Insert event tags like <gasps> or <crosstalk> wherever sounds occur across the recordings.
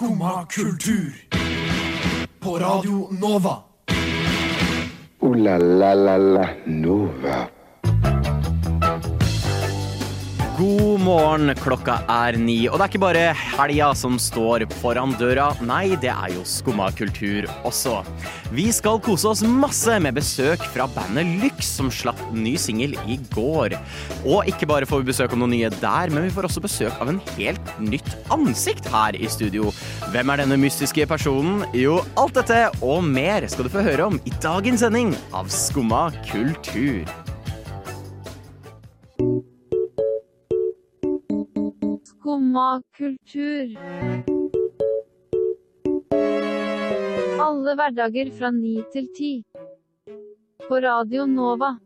Skumma kultur. På Radio Nova. O-la-la-la-la Nova. God morgen, klokka er ni, og det er ikke bare helga som står foran døra. Nei, det er jo skumma kultur også. Vi skal kose oss masse med besøk fra bandet Lyx, som slapp ny singel i går. Og ikke bare får vi besøk av noe nye der, men vi får også besøk av en helt nytt ansikt her i studio. Hvem er denne mystiske personen? Jo, alt dette og mer skal du få høre om i dagens sending av Skumma kultur. Skumma kultur. Alle hverdager fra ni til ti. På Radio Nova.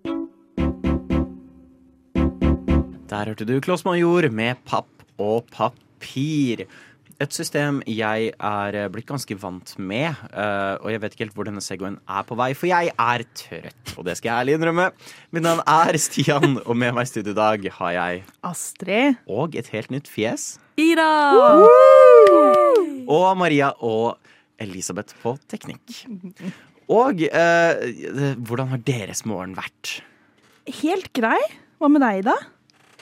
Der hørte du Kloss Major med papp og papir. Et system jeg er blitt ganske vant med, eh, og jeg vet ikke helt hvor denne Segwayen er på vei, for jeg er trøtt, og det skal jeg ærlig innrømme. Mitt navn er Stian, og med meg i studio i dag har jeg Astrid. og et helt nytt fjes. Ida. Og Maria og Elisabeth på teknikk. Og eh, hvordan har deres morgen vært? Helt grei. Hva med deg, da?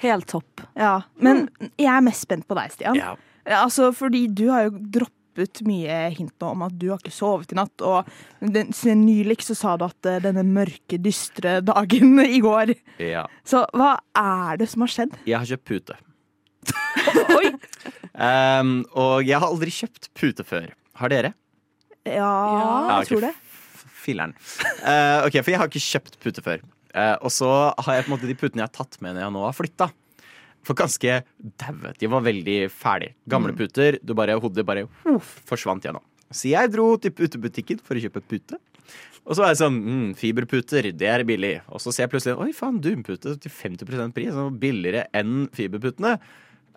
Helt topp. Ja, Men jeg er mest spent på deg, Stian. Ja. Altså, fordi du har jo droppet mye hint nå om at du har ikke sovet i natt. Og den, nylig så sa du at eh, denne mørke, dystre dagen <laughs> i går ja. Så hva er det som har skjedd? Jeg har kjøpt pute. <laughs> Oi! Um, og jeg har aldri kjøpt pute før. Har dere? Ja, Ja, jeg tror det. Filler'n. Eh, ok, for jeg har ikke kjøpt pute før. Eh, og så har jeg på en måte de putene jeg har tatt med når jeg nå har flytta. For ganske daue. De var veldig ferdige. Gamle puter. Du bare, hodet bare uff, forsvant gjennom. Så jeg dro til putebutikken for å kjøpe pute. Og så var jeg sånn mm, Fiberputer, det er billig. Og så ser jeg plutselig Oi, faen, dunpute til 50% pris. Sånn billigere enn fiberputene.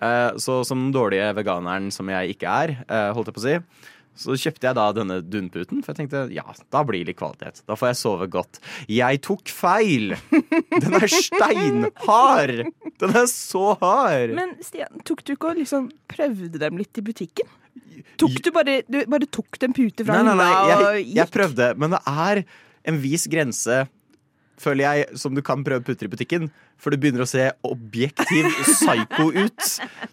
Eh, så som den dårlige veganeren som jeg ikke er, eh, holdt jeg på å si, så kjøpte jeg da denne dunputen, for jeg tenkte ja, da blir det litt kvalitet. Da får jeg sove godt. Jeg tok feil! Den er steinhard! Den er så hard! Men Stian, tok du ikke og liksom prøvde dem litt i butikken? Tok du bare, du bare tok en pute fra Nei, nei, nei, hylla og jeg, gikk? jeg prøvde, men det er en vis grense, føler jeg, som du kan prøve putter i butikken. For du begynner å se objektiv psycho ut.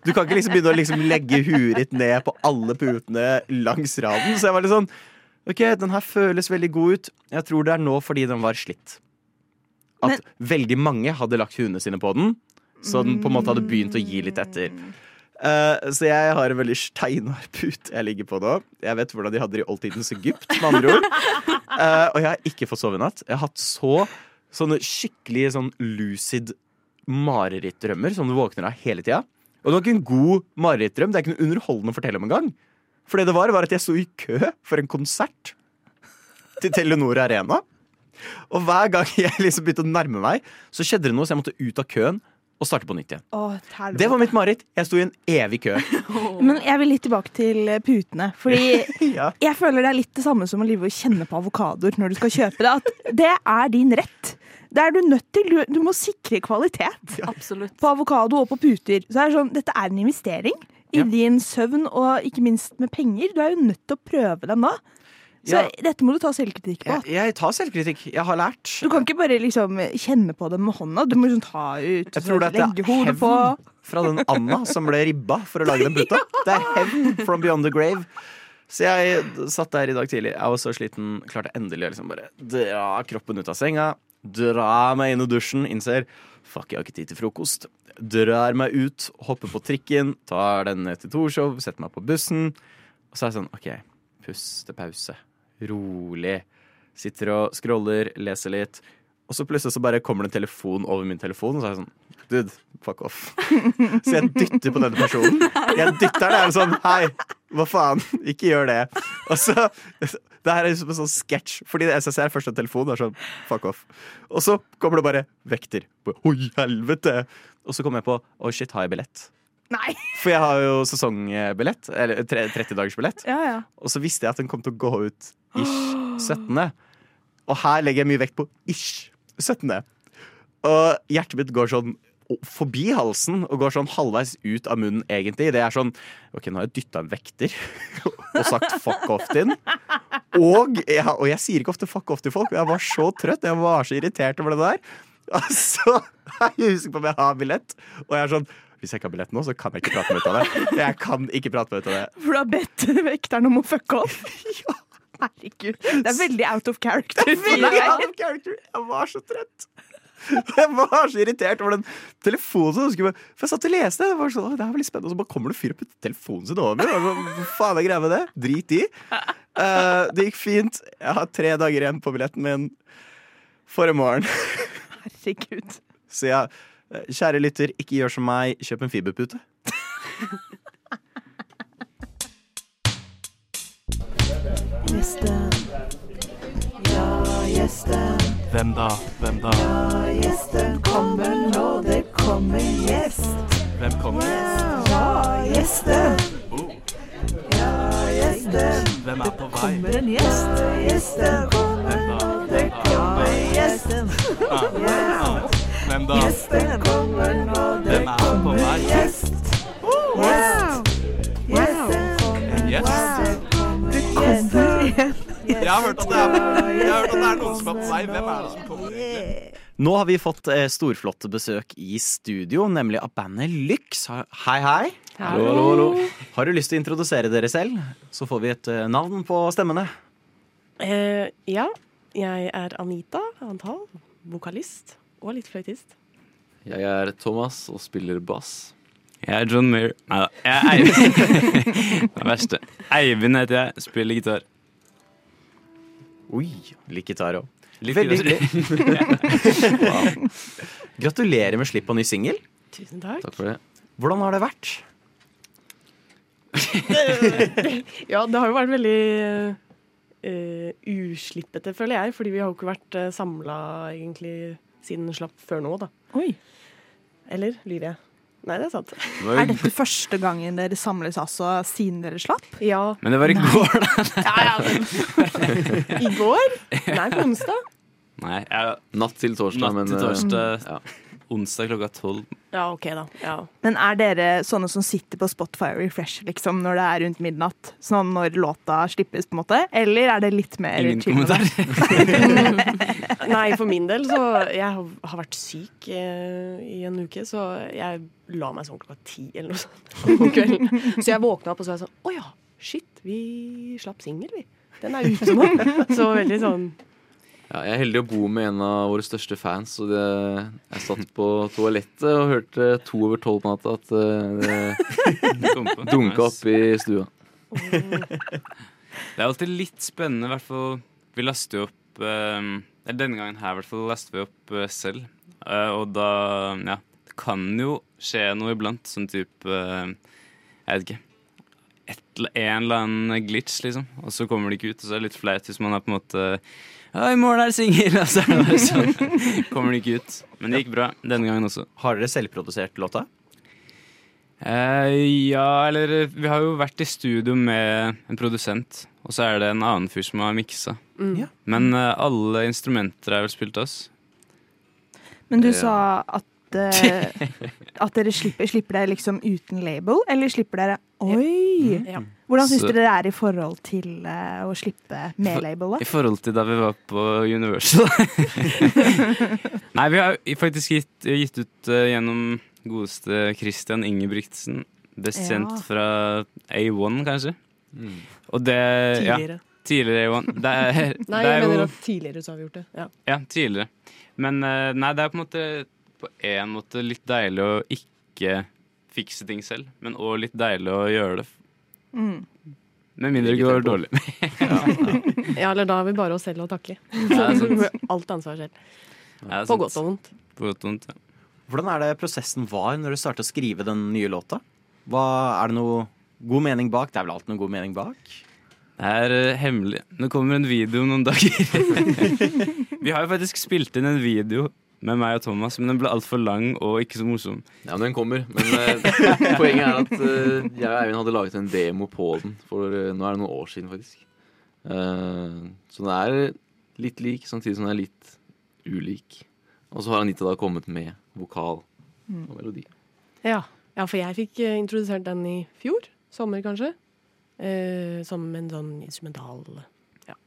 Du kan ikke liksom begynne å liksom legge huet ditt ned på alle putene langs raden. Så jeg var litt sånn OK, den her føles veldig god ut. Jeg tror det er nå fordi den var slitt. At veldig mange hadde lagt huene sine på den, så den på en måte hadde begynt å gi litt etter. Uh, så jeg har en veldig steinhard pute jeg ligger på nå. Jeg vet hvordan de hadde det i oldtidens Egypt, med andre ord. Uh, og jeg har ikke fått sove i natt. Jeg har hatt så sånne skikkelig sånn lucid marerittdrømmer som du våkner av hele tida. Og det var ikke en god marerittdrøm. Det er ikke noe underholdende å fortelle om engang. For det det var, var at jeg sto i kø for en konsert til Telenor Arena. Og hver gang <laughs> jeg liksom begynte å nærme meg, så skjedde det noe, så jeg måtte ut av køen og starte på nytt igjen. Åh. Det var mitt mareritt. Jeg sto i en evig kø. <laughs> <laughs> Men jeg vil litt tilbake til eh, putene. Fordi Ja. jeg føler det er litt det samme som å live og kjenne på avokadoer når du skal kjøpe det. At det er din rett. Det er du nødt til. Du, du må sikre kvalitet Absolutt. på avokado og på puter. Så er sånn, dette er en investering i Ja. din søvn og ikke minst med penger. Du er jo nødt til å prøve dem da. Så Ja. dette må du ta selvkritikk på. Jeg, jeg tar selvkritikk. Jeg har lært. Du kan ikke bare liksom kjenne på dem med hånda. Du må liksom ta ut Jeg tror det er hevn på. fra den Anna som ble ribba for å lage den puta. <laughs> Det er hevn from beyond the grave. Så jeg satt der i dag tidlig. Jeg var så sliten. Klarte endelig å liksom bare dra kroppen ut av senga. Dra meg inn i dusjen. Innser fuck, jeg har ikke tid til frokost. Drar meg ut, hopper på trikken, tar den til Torshov, setter meg på bussen. Og så er jeg sånn OK, puste, pause. Rolig. Sitter og scroller, leser litt. Og så plutselig så bare kommer det en telefon over min telefon, og så er jeg sånn Dude, fuck off. <laughs> Så jeg dytter på denne personen. Jeg dytter den, og er sånn Hei, hva faen? Ikke gjør det. Og så Det her er liksom en sånn sketsj, fordi det SSR først en telefon er sånn fuck off. Og så kommer det bare vekter. Oi, helvete! Og så kommer jeg på å shit, har jeg billett? Nei! For jeg har jo sesongbillett, eller 30-dagersbillett. Ja, ja. Og så visste jeg at den kom til å gå ut ish <gasps> 17. Og her legger jeg mye vekt på ish 17. Og hjertet mitt går sånn forbi halsen og går sånn halvveis ut av munnen, egentlig. Det er sånn OK, nå har jeg dytta en vekter <laughs> og sagt fuck off til den. Og jeg, og jeg sier ikke ofte fuck off til folk, og jeg var så trøtt. Jeg var så irritert over det der. Og så er jeg husker på om jeg har billett, og jeg er sånn hvis jeg ikke har billett nå, så kan jeg ikke prate meg ut av det. Jeg kan ikke prate meg ut av det. For du har bedt vekteren om å fucke opp? <laughs> Herregud. Det er veldig out of character. for Veldig out of character. Jeg var så trøtt. <laughs> Jeg var så irritert over den telefonen. som skulle- For jeg satt og leste. Det var sånn, det er veldig spennende Og så bare kommer det en fyr og putter telefonen sin over meg. Hva faen er greia med det? Drit i. Uh, det gikk fint. Jeg har tre dager igjen på billetten min for i morgen. <laughs> Herregud. Så ja, kjære lytter, ikke gjør som meg. Kjøp en fiberpute. Gjesten. Ja, gjesten. Hvem da? Hvem da? Ja, gjesten kommer nå. Det kommer gjest. Hvem kommer? Ja, gjesten. Oh, Ja, gjesten. hvem er på vei? Kommer en gjest. Gjesten kommer nå. Det kommer gjesten. Hvem da? Gjesten kommer nå. Det er vei? gjest. Wow. Gjesten En gjest? Har hørt at det er, jeg har hørt at det er noen som er på vei. Hvem er det som kommer? egentlig? Nå har vi fått eh, storflott besøk i studio, nemlig av bandet Lyx. Ha- Hei, hei. Hallo, hallo, hallo. Har du lyst til å introdusere dere selv? Så får vi et eh, navn på stemmene. Eh, ja, jeg er Anita Antal, vokalist og litt fløytist. Jeg er Thomas og spiller bass. Jeg er John Mayer. Nei da. Jeg er Eivind. <laughs> det verste. Eivind heter jeg. Spiller gitar. Oi, Litt gitar òg. Veldig hyggelig. <laughs> Gratulerer med slipp på ny singel. Tusen takk. Takk for det. Hvordan har det vært? <laughs> Ja, det har jo vært veldig uh, uslippete, føler jeg, fordi vi har jo ikke vært uh, samla egentlig siden den slapp før nå, da. Oi. Eller lyver jeg? Nei, det er sant. Det var Er dette første gangen dere samles altså siden dere slapp? Ja. Men det var i går, da. <laughs> ja, ja. I går? Nei, på onsdag. Nei, jeg, natt til torsdag, natt men til eh, torsdag. ja. Onsdag klokka tolv. Ja, OK, da. Ja. Men er dere sånne som sitter på Spotify og refresher liksom, når det er rundt midnatt? Sånn når låta slippes, på en måte? Eller er det litt mer Ingen chill kommentar. <laughs> Nei, for min del så Jeg har har vært syk eh, i en uke, så jeg la meg sånn klokka ti eller noe sånt om kvelden. Så jeg våkna opp og så var jeg sånn Å ja, shit, vi slapp singel, vi. Den er ute nå. <laughs> Så veldig sånn Ja, jeg er heldig å bo med en av våre største fans. Og det, jeg satt på toalettet og hørte to over tolv på natta at eh, <laughs> det dunka opp i stua. Det er alltid litt spennende, i hvert fall Vi laster opp eh, Denne gangen her i hvert fall laster vi opp eh, selv. Eh, og da Ja. Det kan jo skje noe iblant, sånn type eh, Jeg vet ikke. Et, en eller annen glitch, liksom. Og så kommer det ikke ut. Og så er det litt flaut hvis man er på en måte Ja, i morgen er det singel! <laughs> Og så er det sånn. kommer det ikke ut. Men det gikk bra denne gangen også. Har dere selvprodusert låta? Eh, ja, eller Vi har jo vært i studio med en produsent, og så er det en annen fyr som har miksa. mm. Ja. Men eh, alle instrumenter er vel spilt av oss. Men du Ja. sa at, eh, at dere slipper, slipper dere liksom uten label, eller slipper dere Oi! Ja. Hvordan syns dere det er i forhold til uh, å slippe med label, da? I forhold til da vi var på Universal. <laughs> Nei, vi har faktisk gitt, gitt ut uh, gjennom godeste Christian Ingebrigtsen. Best Ja. fra A1, kanskje. Mm. Og det Ja, Tidligere. tidligere A1. <laughs> Det er, Nei, det er jeg mener jo at tidligere så har vi gjort det. Ja. Ja, tidligere. Men nei, det er på en måte på en måte litt deilig å ikke fikse ting selv, men òg litt deilig å gjøre det. Mm. Med mindre det går dårlig. <laughs> ja, eller da har vi bare oss selv å takke. Ja. <laughs> Alt ansvar selv. Ja, På godt og vondt. På godt og vondt, ja. Hvordan er det prosessen var når du startet å skrive den nye låta? Hva, er det noe god mening bak? Det er vel alltid noe god mening bak? Det er eh, hemmelig. Nå kommer en video om noen dager. <laughs> vi har jo faktisk spilt inn en video med meg og Thomas, men den ble altfor lang og ikke så morsom. Ja, men den kommer. Men eh, <laughs> poenget er at eh, jeg og Eivind hadde laget en demo på den for eh, nå er det noen år siden, faktisk. Eh, så den er litt lik, samtidig som den er litt ulik. Og så har Anita da kommet med vokal og melodi. Ja. ja, for jeg fikk eh, introdusert den i fjor. Sommer, kanskje. Eh, som en sånn instrumental Ja.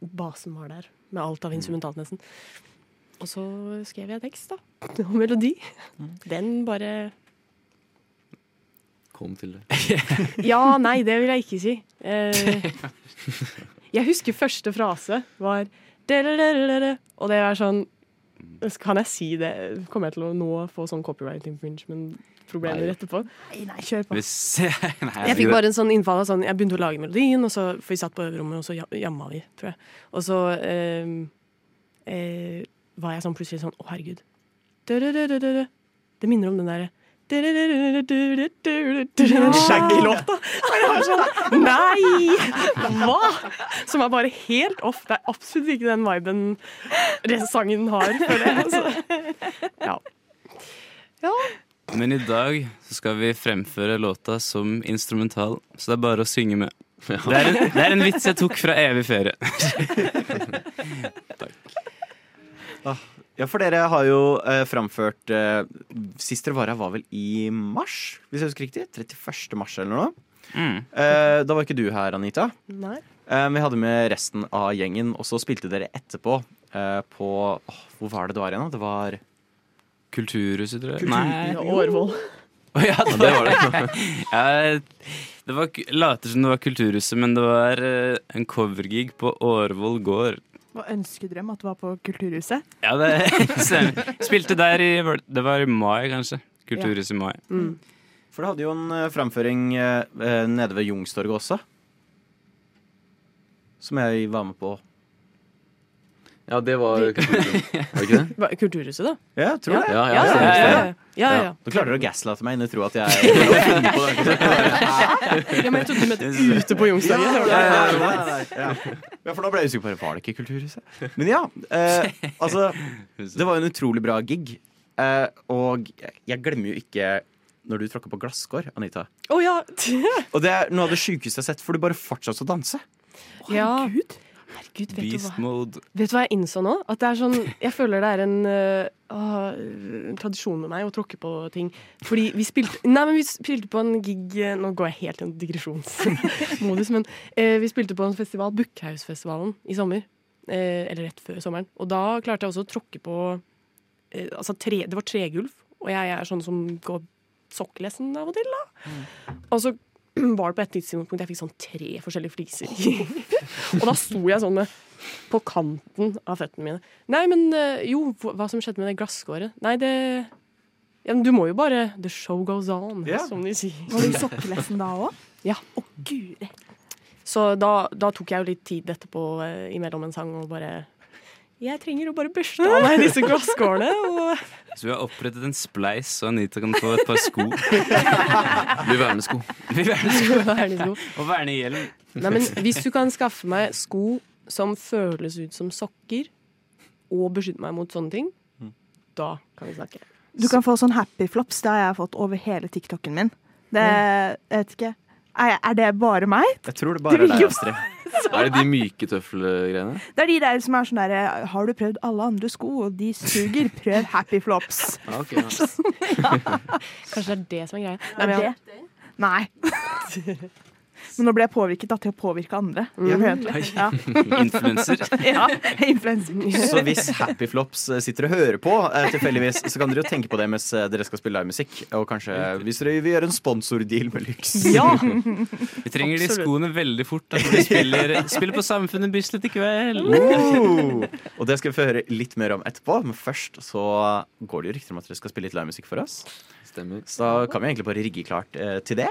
Basen var der, med alt av instrumentalt, nesten. Og så skrev jeg tekst, da. <laughs> Og melodi. Den bare Kom til det. <laughs> Ja, nei, det vil jeg ikke si. Eh, jeg husker første frase var Og det er sånn Kan jeg si det? Kommer jeg til å nå få sånn copyright infringement-problemer Nei. etterpå? Nei, nei, kjør på. Hvis <laughs> Nei, Jeg fikk bare en sånn innfall av sånn Jeg begynte å lage melodien, og så, for vi satt på øverrommet, og så jamma vi, tror jeg. Og så eh, eh, var jeg sånn plutselig sånn Å, herregud. Det minner om den derre Shaggy-låta. Jeg var sånn Nei! Hva?! Som er bare helt off. Det er absolutt ikke den viben den sangen har. Så, ja. Men i dag skal vi fremføre låta som instrumental, så det er bare å synge med. Det er, en, det er en vits jeg tok fra Evig ferie. Ja, for dere har jo eh, framført eh, Sist dere var her, var vel i mars, hvis jeg husker riktig? 31. mars eller noe. Mm. Eh, da var ikke du her, Anita. Nei. Eh, vi hadde med resten av gjengen, og så spilte dere etterpå eh, på åh, Hvor var det det var igjen? da? Det var Kulturhuset, tror jeg. Kultur- Nei. Årvoll. <laughs> Å ja, det var det. <laughs> ja, det var, later som det var Kulturhuset, men det var eh, en covergig på Årvoll gård. Hva ønskedrøm at du var på Kulturhuset? Ja, det <laughs> stemmer. Spilte der i Det var i mai, kanskje. Kulturhuset i mai. Mm. For det hadde jo en eh, framføring eh, eh, nede ved Jungstorget også. Som jeg var med på. Ja, det var <laughs> kulturhuset. Var det ikke det? Kulturhuset, da? Ja, jeg tror det. Ja, Ja, ja, ja, ja. Nå klarer du å gaslighte meg inn og tro at jeg <laughs> ja men jeg trodde du mente <laughs> ute på Youngstorget. Ja, ja, ja, ja, ja, ja. ja, for da ble jeg usikker på Var det ikke Kulturhuset. Men ja, eh, altså Det var jo en utrolig bra gig. Eh, og jeg, glemmer jo ikke når du tråkker på glasskår, Anita. Oh, ja! Og det er noe av det sjukeste jeg har sett, for du bare fortsatte å danse. ja. Gud. Herregud, vet du hva? mode. Vet du hva jeg innså nå? At det er sånn Jeg føler det er en, uh, en tradisjon med meg å tråkke på ting. Fordi vi spilte Nei, men vi spilte på en gig eh, Nå går jeg helt i en digresjonsmodus, men uh, vi spilte på en festival, Bukkhausfestivalen, i sommer. Uh, eller rett før sommeren. Og da klarte jeg også å tråkke på Altså tre, Det var tregulv, og jeg er sånn som går sokkelesten av og til, da. Og så <clears throat> var det på et tidspunkt jeg fikk sånn tre forskjellige fliser. <laughs> og da sto jeg sånn med på kanten av føttene mine. Nei, men eh, jo, hva som skjedde med det glasskåret? Nei, det ja, men Du må jo bare The show goes on, yeah. som de sier. Var du i sokkelessen da òg? <laughs> Ja. Å, guri. Så da, da tok jeg jo litt tid etterpå eh, imellom en sang og bare Jeg trenger å bare børste av meg disse glasskårene. Og Så vi har opprettet en spleis, så Anita kan få et par sko. Blir vernesko. Vi vernesko. vernesko. Og vernehjelm. Nei, men hvis du kan skaffe meg sko som føles ut som sokker, og beskytte meg mot sånne ting, da kan vi snakke. Du kan få sånn happy flops. Det har jeg fått over hele TikToken min. Det jeg vet ikke. Er, er det bare meg? Jeg tror det bare er deg, Astrid. <laughs> Er det de myke tøffelgreiene? Det er de der som er sånn derre Har du prøvd alle andre sko, og de suger? Prøv happy flops. Ja, ok, ja. <laughs> Kanskje det er det som er greia. Nei, men, det? Nei. <laughs> Men nå ble jeg påvirket da, til å påvirke andre. Mm. Ja. <laughs> Influenser. <laughs> ja. Influenser. Så hvis Happy Flops eh, sitter og hører på, eh, tilfeldigvis, så kan dere jo tenke på det mens eh, dere skal spille livemusikk. Og kanskje hvis dere vil gjøre en sponsordeal med Lux. Ja! <laughs> Vi trenger de skoene veldig fort. Da, vi spiller, spiller på Samfunnet Bislett i kveld. Oh! Og det skal vi få høre litt mer om etterpå, men først så går det jo rykter om at dere skal spille litt livemusikk for oss. Stemmer. Så da kan vi egentlig bare rigge klart eh, til det.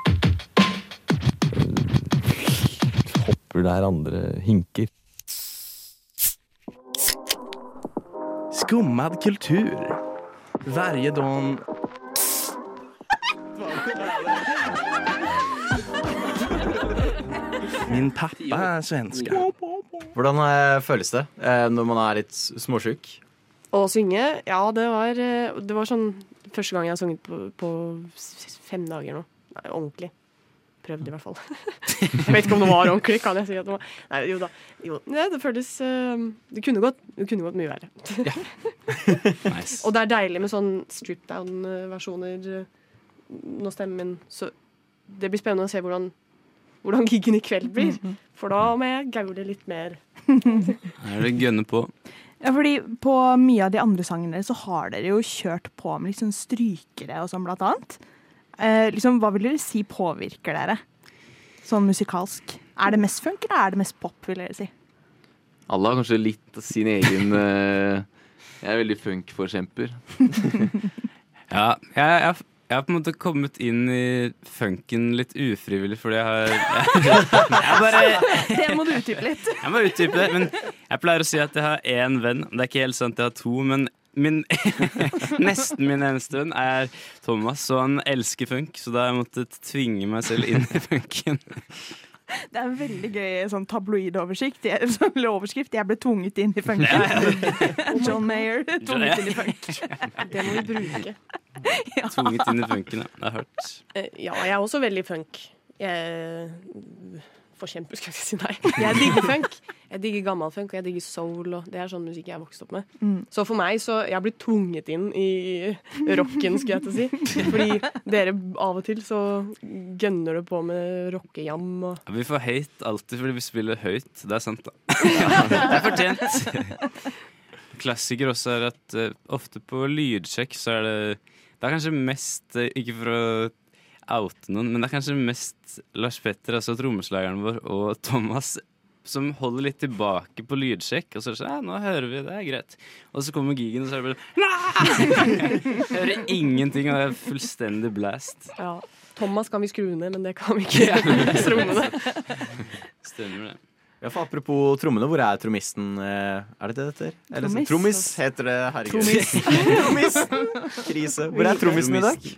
Hopper der andre hinker. Skummad kultur. Varje dag Min pappa er svensk Hvordan eh, føles det eh, når man er litt småsjuk? Å synge, ja, det var, eh, det var sånn første gang jeg har sunget på, på fem dager nå. Nei, ordentlig. Prøvde i hvert fall. <laughs> jeg vet ikke om det var ordentlig, kan jeg si at det var Nei, jo da. Jo, ja, det føltes uh, Det kunne gått, det kunne gått mye verre. <laughs> Og det er deilig med sånn strip down-versjoner nå når stemmen min Så det blir spennende å se hvordan, hvordan giggen i kveld blir. For da må jeg gaule litt mer. Her <laughs> er det gønne på. Ja, fordi På mye av de andre sangene så har dere jo kjørt på med liksom strykere og sånn, blant annet. Eh, liksom, hva vil dere si påvirker dere, sånn musikalsk? Er det mest funk, eller er det mest pop, vil dere si? Alle har kanskje litt av sin egen <laughs> eh, Jeg er veldig funk-forkjemper. <laughs> Ja, jeg, jeg, jeg har på en måte kommet inn i funken litt ufrivillig, fordi jeg har jeg, <laughs> jeg bare Det må du utdype litt. Jeg må utdype det, men jeg pleier å si at jeg har én venn. Det er ikke helt sant, jeg har to, men min, <laughs> nesten min eneste venn er Thomas, og han elsker funk, så da har jeg måttet tvinge meg selv inn i funken. Det er en veldig gøy sånn tabloidoversikt. <laughs> Sånn overskrift. Jeg ble tvunget inn i funken. <laughs> John Mayer tvunget inn i funk. Det må vi bruke. Tvunget inn i funken, ja. Det er hardt. Eh, Ja, jeg er også veldig funk. Jeg Forkjemper, skal jeg si nei. Jeg digger funk. Jeg digger gammel funk, og jeg digger soul. Og det er sånn musikk jeg har vokst opp med. Mm. Så for meg, så Jeg har blitt tvunget inn i rocken, skulle jeg til å si. Fordi dere av og til så gønner det på med rockejam og Ja, Vi får hate alltid fordi vi spiller høyt. Det er sant, da. <laughs> Det er fortjent. Klassiker også er at uh, ofte på lydsjekk så er det Det er kanskje mest uh, Ikke for å oute noen, men det er kanskje mest Lars Petter, altså trommeslageren vår, og Thomas som holder litt tilbake på lydsjekk. Og så er det sånn, ja, nå hører vi, det er greit. Og så kommer gigen, og så er det bare Hører ingenting, og det er fullstendig blast. Ja. Thomas kan vi skru ned, men det kan vi ikke trommene. <laughs> Stemmer det. Ja, for Apropos trommene, hvor er trommisten? eh, Er det det det heter? Trommis. Trommis heter det, herregud. Trommis. <laughs> Krise. Hvor er trommisen i dag?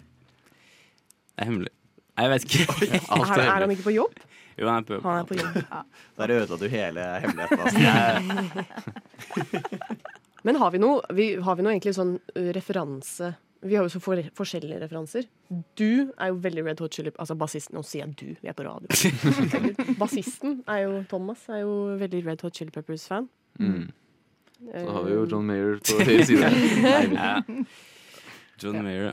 Det er hemmelig. Jeg vet ikke. <laughs> Er, er han ikke på jobb? Jo, han er på jobb. Han er på jobb. <laughs> Der ødela du hele hemmeligheten. Altså. <laughs> Men har vi noe, vi, har vi noe egentlig sånn referanse Vi har jo så for, forskjellige referanser. Du er jo veldig Red Hot Chili Altså bassisten Nå sier jeg du, vi er på radio. Bassisten er jo Thomas, er jo veldig Red Hot Chili Peppers-fan. Mm. Eh, Så har vi jo John Mayer på høyre side. John Mayer, ja.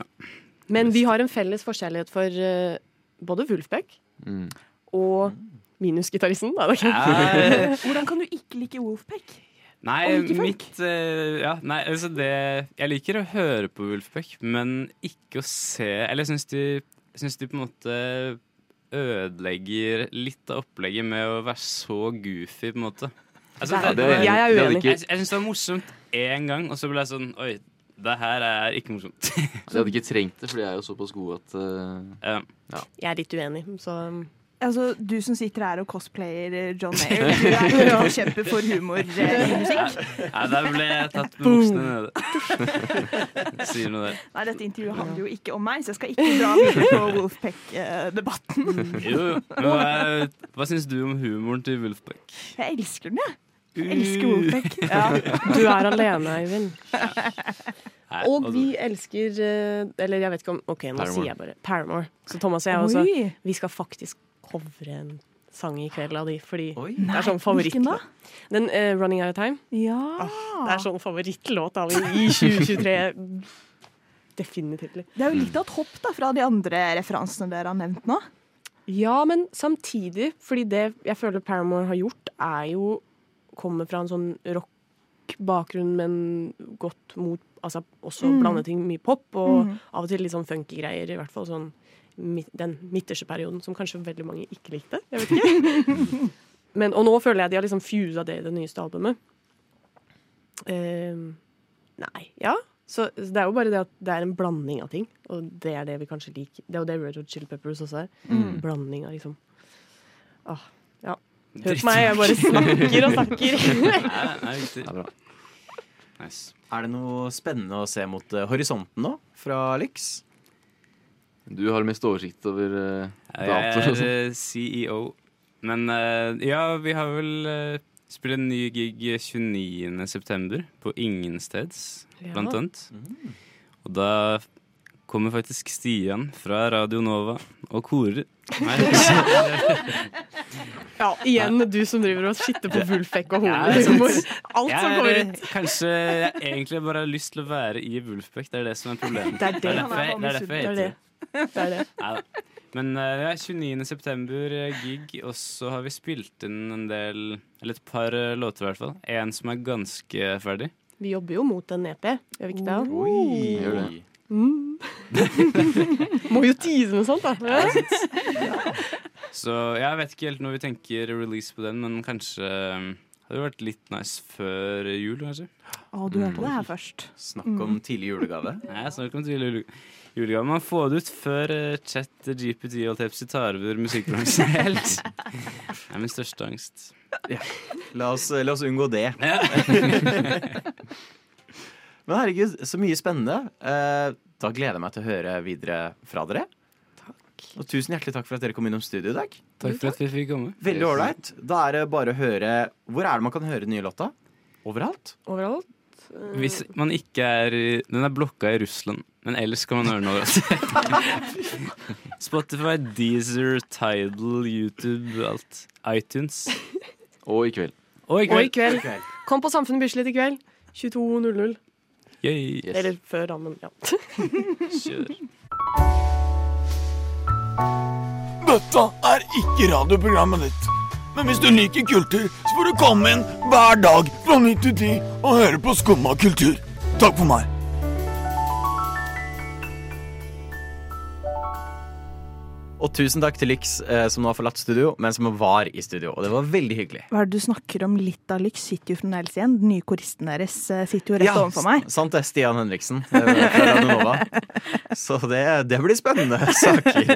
Men vi har en felles forkjærlighet for uh, både Wulfbeck Mm. og minusgitaristen. Er Ja. <laughs> Hvordan kan du ikke like Wolfpack? Nei, mitt eh, Ja, nei, altså det Jeg liker å høre på Wolfpack, men ikke å se Eller jeg syns de, synes de på en måte ødelegger litt av opplegget med å være så goofy, på en måte. Altså, det, jeg er uenig. Jeg, jeg syns det var morsomt én gang, og så ble jeg sånn Oi, det her er ikke morsomt. <laughs> Jeg hadde ikke trengt det, for de er jo såpass gode at uh, ja. Jeg er litt uenig, så Altså, Du som sitter her og cosplayer John <laughs> Mayer, du er jo kjempe for humor eh, i musikk. Nei, der ble jeg tatt med buksene nede. <laughs> Sier noe der. Nei, Dette intervjuet handler jo ikke om meg, så jeg skal ikke dra videre på Wolfpack-debatten. Jo, jo. Hva, hva syns du om humoren til Wolfpack? Jeg elsker den, jeg. Jeg elsker Wolfpack. Ja. Du er alene, Eivind. Nei, Og altså- vi elsker eh, Eller jeg vet ikke om OK, nå Paramore. sier jeg bare Paramore. Så Thomas og jeg også. Oi. Vi skal faktisk covre en sang i kveld av de, fordi Oi. det er sånn favorittlåt. Den uh, 'Running Out of Time'. Ja. Det er sånn favorittlåt av <laughs> i 2023. Definitivt. Det er jo litt av et hopp da, fra de andre referansene dere har nevnt nå. Ja, men samtidig, fordi det jeg føler Paramore har gjort, er jo Kommer fra en sånn rock-bakgrunn, men gått mot Altså også Mm. blande ting mye pop, og Mm. av og til litt sånn funky greier. I hvert fall sånn den midterste perioden som kanskje veldig mange ikke likte. Jeg vet ikke. <laughs> men, og nå føler jeg de har liksom fusa det i det nyeste albumet. Uh, nei, ja. Så så det er jo bare det at det er en blanding av ting, og det er det vi kanskje liker. Det er jo det Red Hot Chili Peppers også er. Mm. Blanding av liksom ah, Ja. Hør på meg, jeg bare <laughs> snakker og snakker. Nei, nei. Det er bra. <laughs> Nice. Er det noe spennende å se mot eh, horisonten nå, fra Lyx? Du har mest oversikt over uh, Jeg datoer og er sånn. eh, CEO. Men uh, ja, vi har vel uh, spilt en ny gig 29. september på Ingensteds, Ja. blant annet. Og da kommer faktisk Stian fra Radio Nova og korer. Nei. <laughs> Ja, igjen du som driver og skitter på Wulfbekk og Ja, horer. det er sant. humor. Alt som går kommer er, ut. Kanskje jeg egentlig bare har lyst til å være i Wulfbekk. Det er det som er problemet. Det er det han derfor er jeg, det er derfor jeg er heter det. Det er det. Neida. Men eh, ja, 29. september eh, gig, og så har vi spilt inn en del Eller et par eh, låter, i hvert fall. En som er ganske ferdig. Vi jobber jo mot en EP, gjør vi ikke det? Oi. Det. Mm. <laughs> Må jo tease med sånt, da. <laughs> Så jeg vet ikke helt når vi tenker release på den, men kanskje eh, hadde det vært litt nice før jul, kanskje. Å, du hørte det her først. Snakk om tidlig julegave. <laughs> Nei, snakk om tidlig jule- julegave. Man får det ut før uh, chat GPT og Tepsi tar over musikkbransjen helt. Det er min største angst. La oss, la oss unngå det. Men herregud, så mye spennende. Eh, Da gleder jeg meg til å høre videre fra dere. Og tusen hjertelig takk for at dere kom innom studio i dag. Takk for at vi fikk komme. Veldig ålreit. Da er det bare å høre Hvor er det man kan høre den nye låta? Overalt? Overalt. Hvis man ikke er Den er blokka i Russland, men ellers kan man høre den overalt. <laughs> Spotify, Deezer, Tidal, YouTube, alt. iTunes. Og i kveld. Og i Og i kveld. kveld. Kom på Samfunnet Bislett i kveld. 22.00. Yay. Eller før, da, men ja. <laughs> Kjør. Dette er ikke radioprogrammet ditt. Men hvis du liker kultur, så får du komme inn hver dag fra 9 til 10 og høre på Skumma kultur. Takk for meg. Og tusen takk til Lyx, eh, som nå har forlatt studio, men som var i studio. Og det var veldig hyggelig. Hva er det du snakker om? Litt av lyks sitter jo fremdeles igjen. Den nye koristen deres eh, sitter jo rett overfor meg. Ja, sant det. Stian Henriksen eh. <laughs> Så det, det blir spennende <laughs> saker.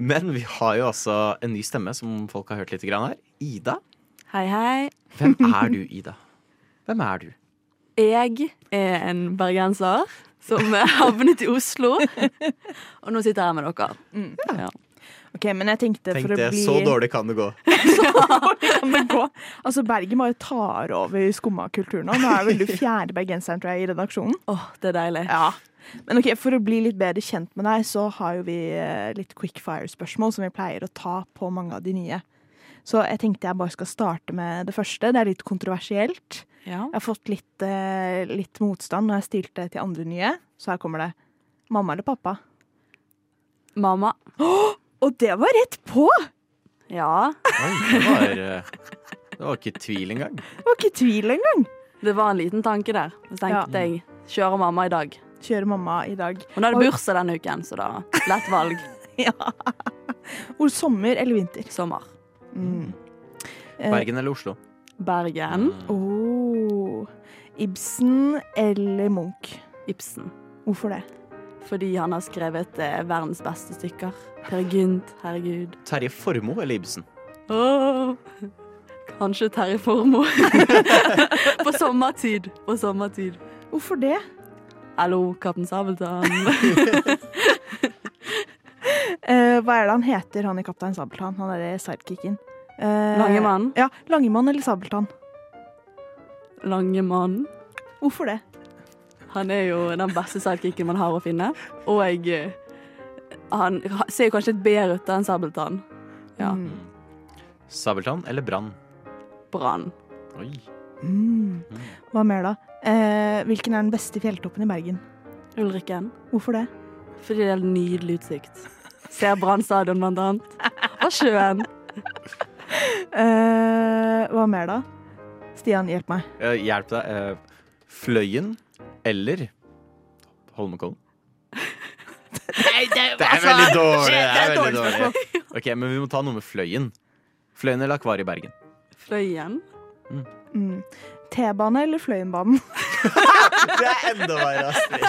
Men vi har jo altså en ny stemme som folk har hørt litt grann her. Ida. Hei, hei. Hvem er du, <laughs> Ida? Hvem er du? Jeg er en bergenser som <laughs> havnet i Oslo. Og nå sitter jeg her med dere. Ja. Ok, men jeg tenkte Tenk for å det, bli så dårlig kan det gå. <laughs> så kan det gå. Altså, Bergen bare tar over skumma kultur nå. Nå er vel du fjerde bergenseren tror jeg, i redaksjonen. Åh, det er deilig. Ja. Men ok, For å bli litt bedre kjent med deg, så har jo vi eh, litt quick fire-spørsmål som vi pleier å ta på mange av de nye. Så jeg tenkte jeg bare skal starte med det første. Det er litt kontroversielt. Ja. Jeg har fått litt, eh, litt motstand når jeg stilte det til andre nye. Så her kommer det. Mamma eller pappa? Mamma. Og det var rett på! Ja. Oi, det var, eh, det var ikke tvil engang. Det var ikke tvil engang. Det var en liten tanke der. Så tenkte jeg kjører mamma i dag. Kjører mamma i dag. Hun hadde det bursdag denne uken, så da lett valg. <laughs> ja. Og sommer eller vinter? Sommer. Mm. Bergen eller Oslo? Bergen. Oh. Ibsen eller Munch? Ibsen. Hvorfor det? Fordi han har skrevet eh, verdens beste stykker. Per Gynt, herregud. Terje Formoe eller Ibsen? Åh, kanskje Terje Formoe. <laughs> På sommertid. På sommertid. Hvorfor det? Hallo, Kaptein Sabeltann. <laughs> Eh, hva er det han heter, han i Kaptein Sabeltann? Han derre sidekicken. Eh, Langemann? Ja, Langemann eller Sabeltann? Langemann. Hvorfor det? Han er jo den beste sidekicken man har å finne. Og jeg, han ser jo kanskje litt bedre ut enn Sabeltann. Ja. Mm. Sabeltann eller Brann? Brann. Oi. Mm. Hva mer, da? Eh, hvilken er den beste fjelltoppen i Bergen? Ulrikken. Hvorfor det? Fordi det er en nydelig utsikt. Ser Brann stadion, blant annet. Og sjøen. Eh, hva mer, da? Stian, hjelp meg. Eh, hjelp deg. Eh, Fløyen eller Holmenkollen? Nei, det, <laughs> Det er veldig dårlig. Det er veldig dårlig. Ok, Men vi må ta noe med Fløyen. Fløyen eller Akvariet i Bergen? Fløyen. Mm. T-bane eller Fløyenbanen? <laughs> <laughs> Det er enda verre, Astrid.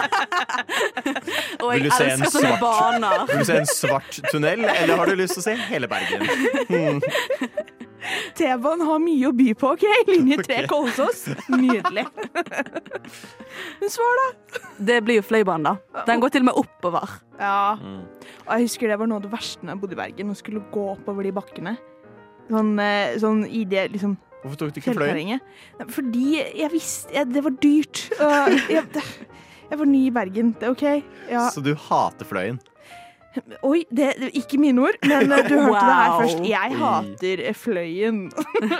Og jeg elsker sånne svart- baner. Vil du se en svart tunnel, eller har du lyst til å se hele Bergen? Hmm. T-banen har mye å by på, OK? Linje 3 Kolsås. Nydelig. Men svar, da. Det blir jo Fløibanen, da. Den går til og med oppover. Ja. Og jeg husker det var noe av det verste når jeg bodde i Bergen, å skulle gå oppover de bakkene. Sånn, eh, sånn i det liksom Hvorfor tok du ikke fløyen? Fordi jeg visste jeg, Det var dyrt. Jeg, jeg var ny i Bergen. Det er OK. Ja. Så du hater fløyen? Oi, det, er ikke mine ord, men eh, du hørte det her først. Jeg Oi. hater eh, Fløyen.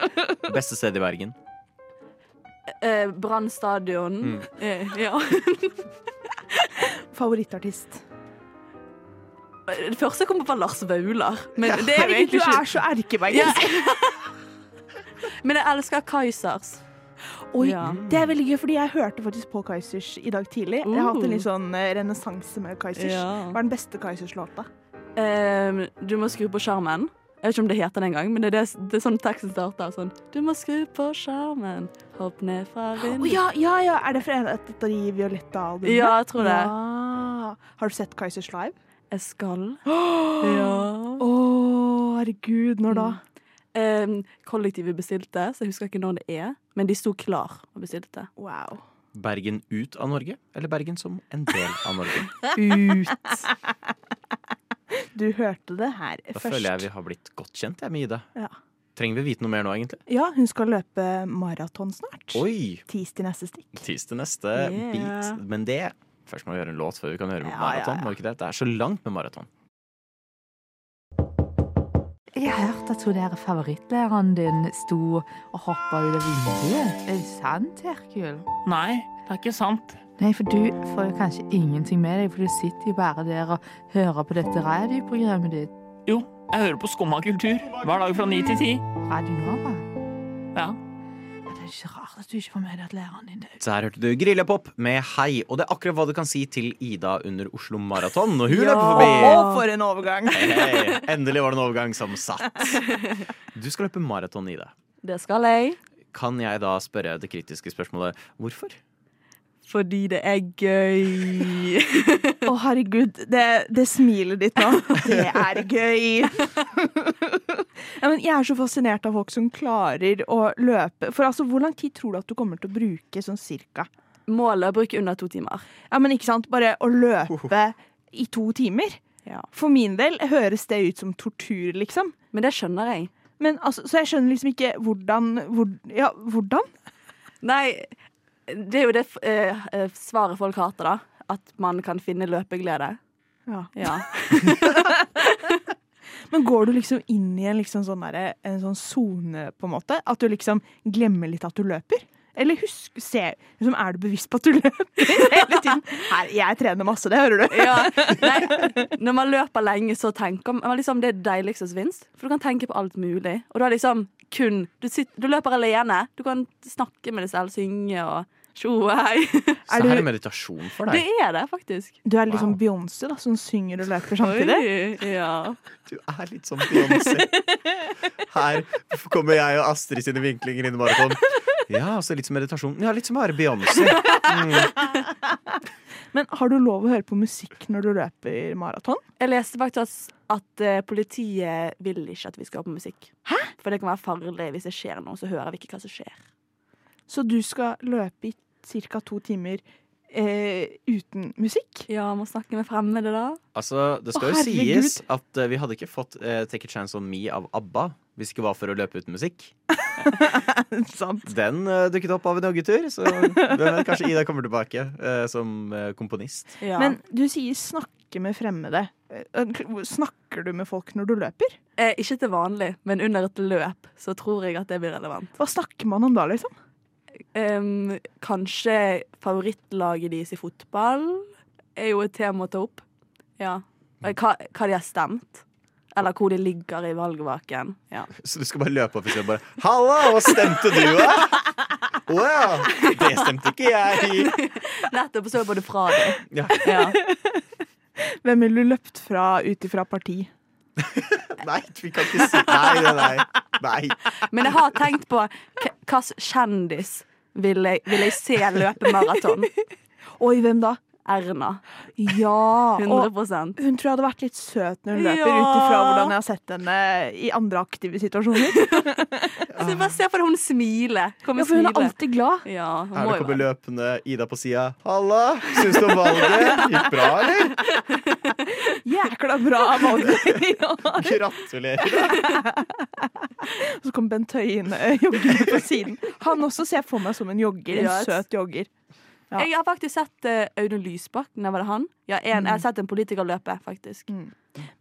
<laughs> Beste sted i Bergen? Eh, Brann stadion. Mm. Eh, ja. <laughs> Favorittartist. Det første jeg kom på, var Lars Vaular. Men det er egentlig du er så erkebergensk. <laughs> Men jeg elsker Kaizers. Oi, Ja. Det er veldig gøy, fordi jeg hørte faktisk på Kaizers i dag tidlig. Jeg har hatt en Uh. litt sånn eh, renessanse med Kaizers. Ja. Hva er den beste Kaizers-låta? Um, du må skru på skjermen. Jeg vet ikke om det heter det engang, men det er, det, det er sånn teksten starter. Sånn Du må skru på skjermen, hopp ned fra Å oh, ja, ja, ja! Er det fra et av de Violetta-albumene? Ja, jeg tror det. Ja. Har du sett Kaizers live? Jeg skal. <gasps> Å, Ja. herregud. Når da? Eh, kollektivet bestilte, så jeg husker ikke når det er. Men de sto klar og bestilte. Wow. Bergen ut av Norge, eller Bergen som en del av Norge? <laughs> Ut. Du hørte det her Da først. føler jeg vi har blitt godt kjent jeg, med Ida. Ja. Trenger vi vite noe mer nå, egentlig? Ja, hun skal løpe maraton snart. Oi! Tis til neste stikk. Tis til neste Yeah. bit. Men det Først må vi gjøre en låt før vi kan høre Ja, maraton. ja, ja. Det er så langt med maraton. Jeg har hørt at hun der favorittlæreren din sto og hoppa ut av vinduet. Er det sant, Herkul? Nei, det er ikke sant. Nei, for du får jo kanskje ingenting med deg, for du sitter jo bare der og hører på dette radioprogrammet ditt. Jo, jeg hører på Skumma kultur hver dag fra ni til ti. Radio Nova. Ja. Er ikke rart at du ikke får med deg at læreren din dør. Så her hørte du Grillepop med Hei. Og det er akkurat hva du kan si til Ida under Oslo Maraton når hun løper forbi. Og for en overgang! Hey, endelig var det en overgang som satt. <laughs> Du skal løpe maraton, Ida. Det skal jeg. Kan jeg da spørre det kritiske spørsmålet hvorfor? Fordi det er gøy. Å, herregud. Det, det smilet ditt nå, det er gøy. ja, men jeg er så fascinert av folk som klarer å løpe. For altså, hvor lang tid tror du at du kommer til å bruke sånn cirka? Målet er å bruke under to timer. Ja, men ikke sant? Bare å løpe i to timer? Ja. For min del høres det ut som tortur, liksom. Men det skjønner jeg. Men altså, Så jeg skjønner liksom ikke hvordan hvor, Ja, hvordan? Nei, det er jo det eh, eh, svaret folk hater, da. At man kan finne løpeglede. Ja. Ja. <laughs> Men går du liksom inn i en liksom sånn derre- en sånn sone, på en måte? At du liksom glemmer litt at du løper? Eller husk, se, liksom, er du bevisst på at du <laughs> løper hele tiden? Her, jeg trener masse, det hører du. ja. Nei, når man løper lenge, så tenker man liksom det er deiligste som finnes. For du kan tenke på alt mulig. Og du har liksom kun Du, sitter, du løper alene. Du kan snakke med deg selv, synge og tjo hei. <laughs> Så her er meditasjon for deg. Det er det, faktisk. Du er litt wow. sånn Beyoncé, da, som synger og løper samtidig. Oi, ja. Du er litt som Beyoncé. Her kommer jeg og Astrid sine vinklinger inn i maraton. Ja, altså litt som meditasjon. Ja, litt som å være Beyoncé. Mm. Men har du lov å høre på musikk når du løper maraton? Jeg leste faktisk at eh, politiet vil ikke at vi skal ha på musikk. Hæ? For det kan være farlig hvis det skjer noe, så hører vi ikke hva som skjer. Så du skal løpe i ca. to timer eh, uten musikk? Ja, må snakke med fremmede, da. Altså, det skal Å, jo herregud. sies at eh, vi hadde ikke fått eh, Take a Chance on Me av ABBA hvis det ikke var for å løpe uten musikk. <laughs> Den eh, dukket opp av en joggetur, så hvem vet, kanskje Ida kommer tilbake eh, som eh, komponist. Men du sier 'snakke med fremmede'. Eh, Snakker du med folk når du løper? Eh, ikke til vanlig, men under et løp så tror jeg at det blir relevant. Hva snakker man om da, liksom? Em, kanskje favorittlaget deres i fotball er jo et tema å ta opp. Ja. Eh, Hva, hva de har stemt. Eller hvor de ligger i valgvaken. Ja. Så du skal bare løpe opp og si bare 'Halla, hva stemte du, da?' Wow! Det stemte ikke jeg. <laughs> Nettopp. Og så jeg både fra deg. Ja. Ja. Hvem ville du løpt fra ut ifra parti? <laughs> Nei, vi kan ikke si Nei, nei, nei. nei. Men jeg har tenkt på hvilken kjendis vil jeg, vil jeg se løpe maraton. <laughs> Oi, hvem da? Erna. Ja, 100 <laughs> og hun tror jeg hadde vært litt søt når hun løper, Ja. ut ifra hvordan jeg har sett henne i andre aktive situasjoner. <laughs> Så jeg bare se for deg hun smiler. Kommer Ja, for hun er alltid glad. Ja, hun jo kommer løpende Ida på sida. Halla, syns du om valget? Gikk bra, eller? <laughs> Jækla bra valg! Gratulerer. Så kom Bent Høie inn eh, joggende på siden. Han også ser for meg som en jogger. En søt jogger. Ja. Jeg har faktisk sett uh, Audun Lysbakken. Var det han? Ja, en, Jeg har sett en politiker løpe, faktisk.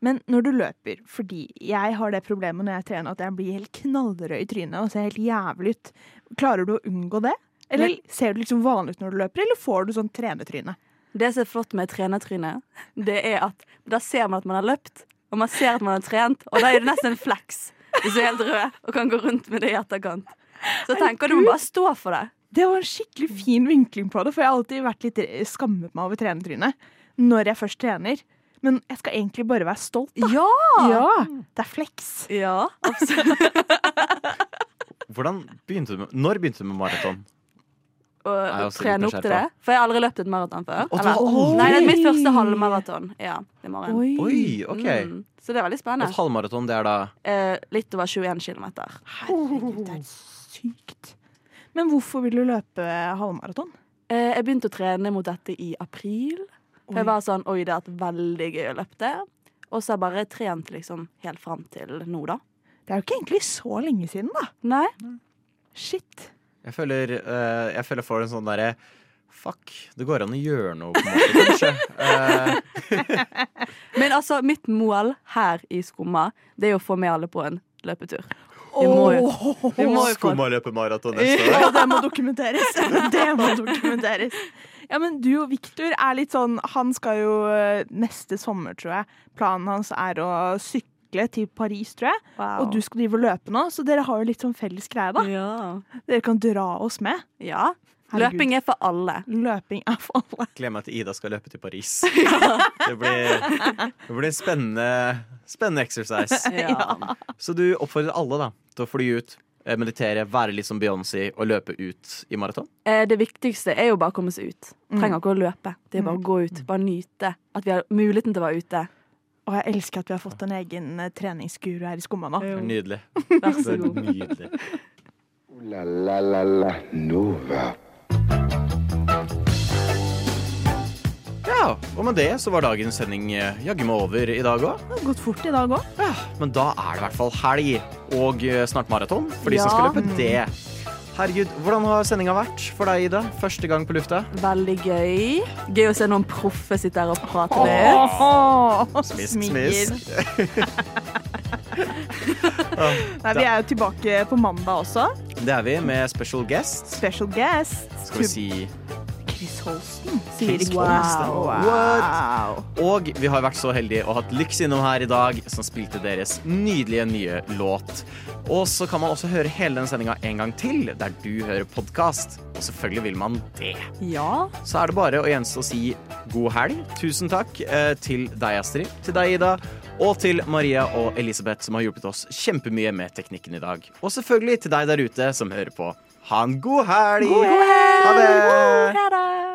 Men når du løper, fordi jeg har det problemet når jeg trener at jeg blir helt knallrød i trynet og ser helt jævlig ut, klarer du å unngå det? Eller ser du liksom vanlig ut når du løper, eller får du sånn trenetryne? Det som er flott med trenertryne, det er at da ser man at man har løpt, og man ser at man har trent, og da er det nesten en fleks hvis du er helt rød og kan gå rundt med det i etterkant. Så tenker du må bare stå for det. Det var en skikkelig fin vinkling på det, for jeg har alltid vært litt skammet meg over trenetrynet når jeg først trener. Men jeg skal egentlig bare være stolt, da. Ja! Det er flex. Ja, absolutt. <laughs> Hvordan begynte du med, når begynte du med maraton? Litt trene opp til det. For jeg har aldri løpt et maraton før. Å, Eller-? Nei, det er mitt første halvmaraton. Ja, i morgen. Oi. Oi, ok. Mm, så det er veldig spennende. Et halvmaraton, det er da Eh, litt over 21 km. Herregud, det er sykt. Men hvorfor vil du løpe halvmaraton? Eh, jeg begynte å trene mot dette i april. For Oi. jeg var sånn Oi, det har vært veldig gøy å løpe det. Og så har jeg bare trent liksom helt fram til nå, da. Det er jo ikke egentlig så lenge siden, da. Nei. Shit. Jeg føler, eh, jeg føler får en sånn derre Fuck, det går an å gjøre noe, på en måte, kanskje. Eh, <laughs> Men altså, mitt mål her i Skumma, det er å få med alle på en løpetur. Vi må jo, vi må jo <laughs> neste Ja, det må dokumenteres. <laughs> Det må dokumenteres. Ja, men du og Victor er litt sånn Han skal jo eh, neste sommer, tror jeg. Planen hans er å sykle til Paris, tror jeg. Wow. Og du skal drive og løpe nå, så dere har jo litt sånn felles greie, da. Ja. Dere kan dra oss med. Ja. Herregud. Løping er for alle. Løping er for alle. Gleder meg til Ida skal løpe til Paris. <laughs> Det blir, det blir en spennende, spennende exercise. <laughs> Ja. Så du oppfordrer alle da til å fly ut, eh, meditere, være litt som Beyoncé og løpe ut i maraton? Eh, Det viktigste er jo bare å komme seg ut. Mm. Trenger ikke å løpe. Det er bare å gå ut. Bare nyte at vi har muligheten til å være ute. Og jeg elsker at vi har fått en egen eh, treningsguru her i Skumma nå. Nydelig. Vær så god. Nydelig. La la la la Nova. Og med det så var dagens sending eh, jaggu meg over i dag òg. Det har gått fort i dag òg. Men da er det i hvert fall helg og eh, snart maraton for de som skal løpe det. Herregud, hvordan har sendinga vært for deg, Ida? Første gang på lufta? Veldig gøy. Gøy å se noen proffe sitte her og prate litt. Åh, Smisk, smil. smisk. <laughs> Nei, vi er jo tilbake på mandag også. Det er vi med special guest. Special guest. Skal vi si Chris Holsten. Chris Wow. Holsten. wow. Og vi har vært så heldige og hatt Lyx innom her i dag, som spilte deres nydelige nye låt. Og så kan man også høre hele den sendinga en gang til, der du hører podkast. Og selvfølgelig vil man det. Ja. Så er det bare å gjenstå å si god helg. Tusen takk eh, til deg, Astrid, til deg, Ida, og til Maria og Elisabeth, som har hjulpet oss kjempemye med teknikken i dag. Og selvfølgelig til deg der ute som hører på. Ha en god helg! God helg! Ha det! Ha det!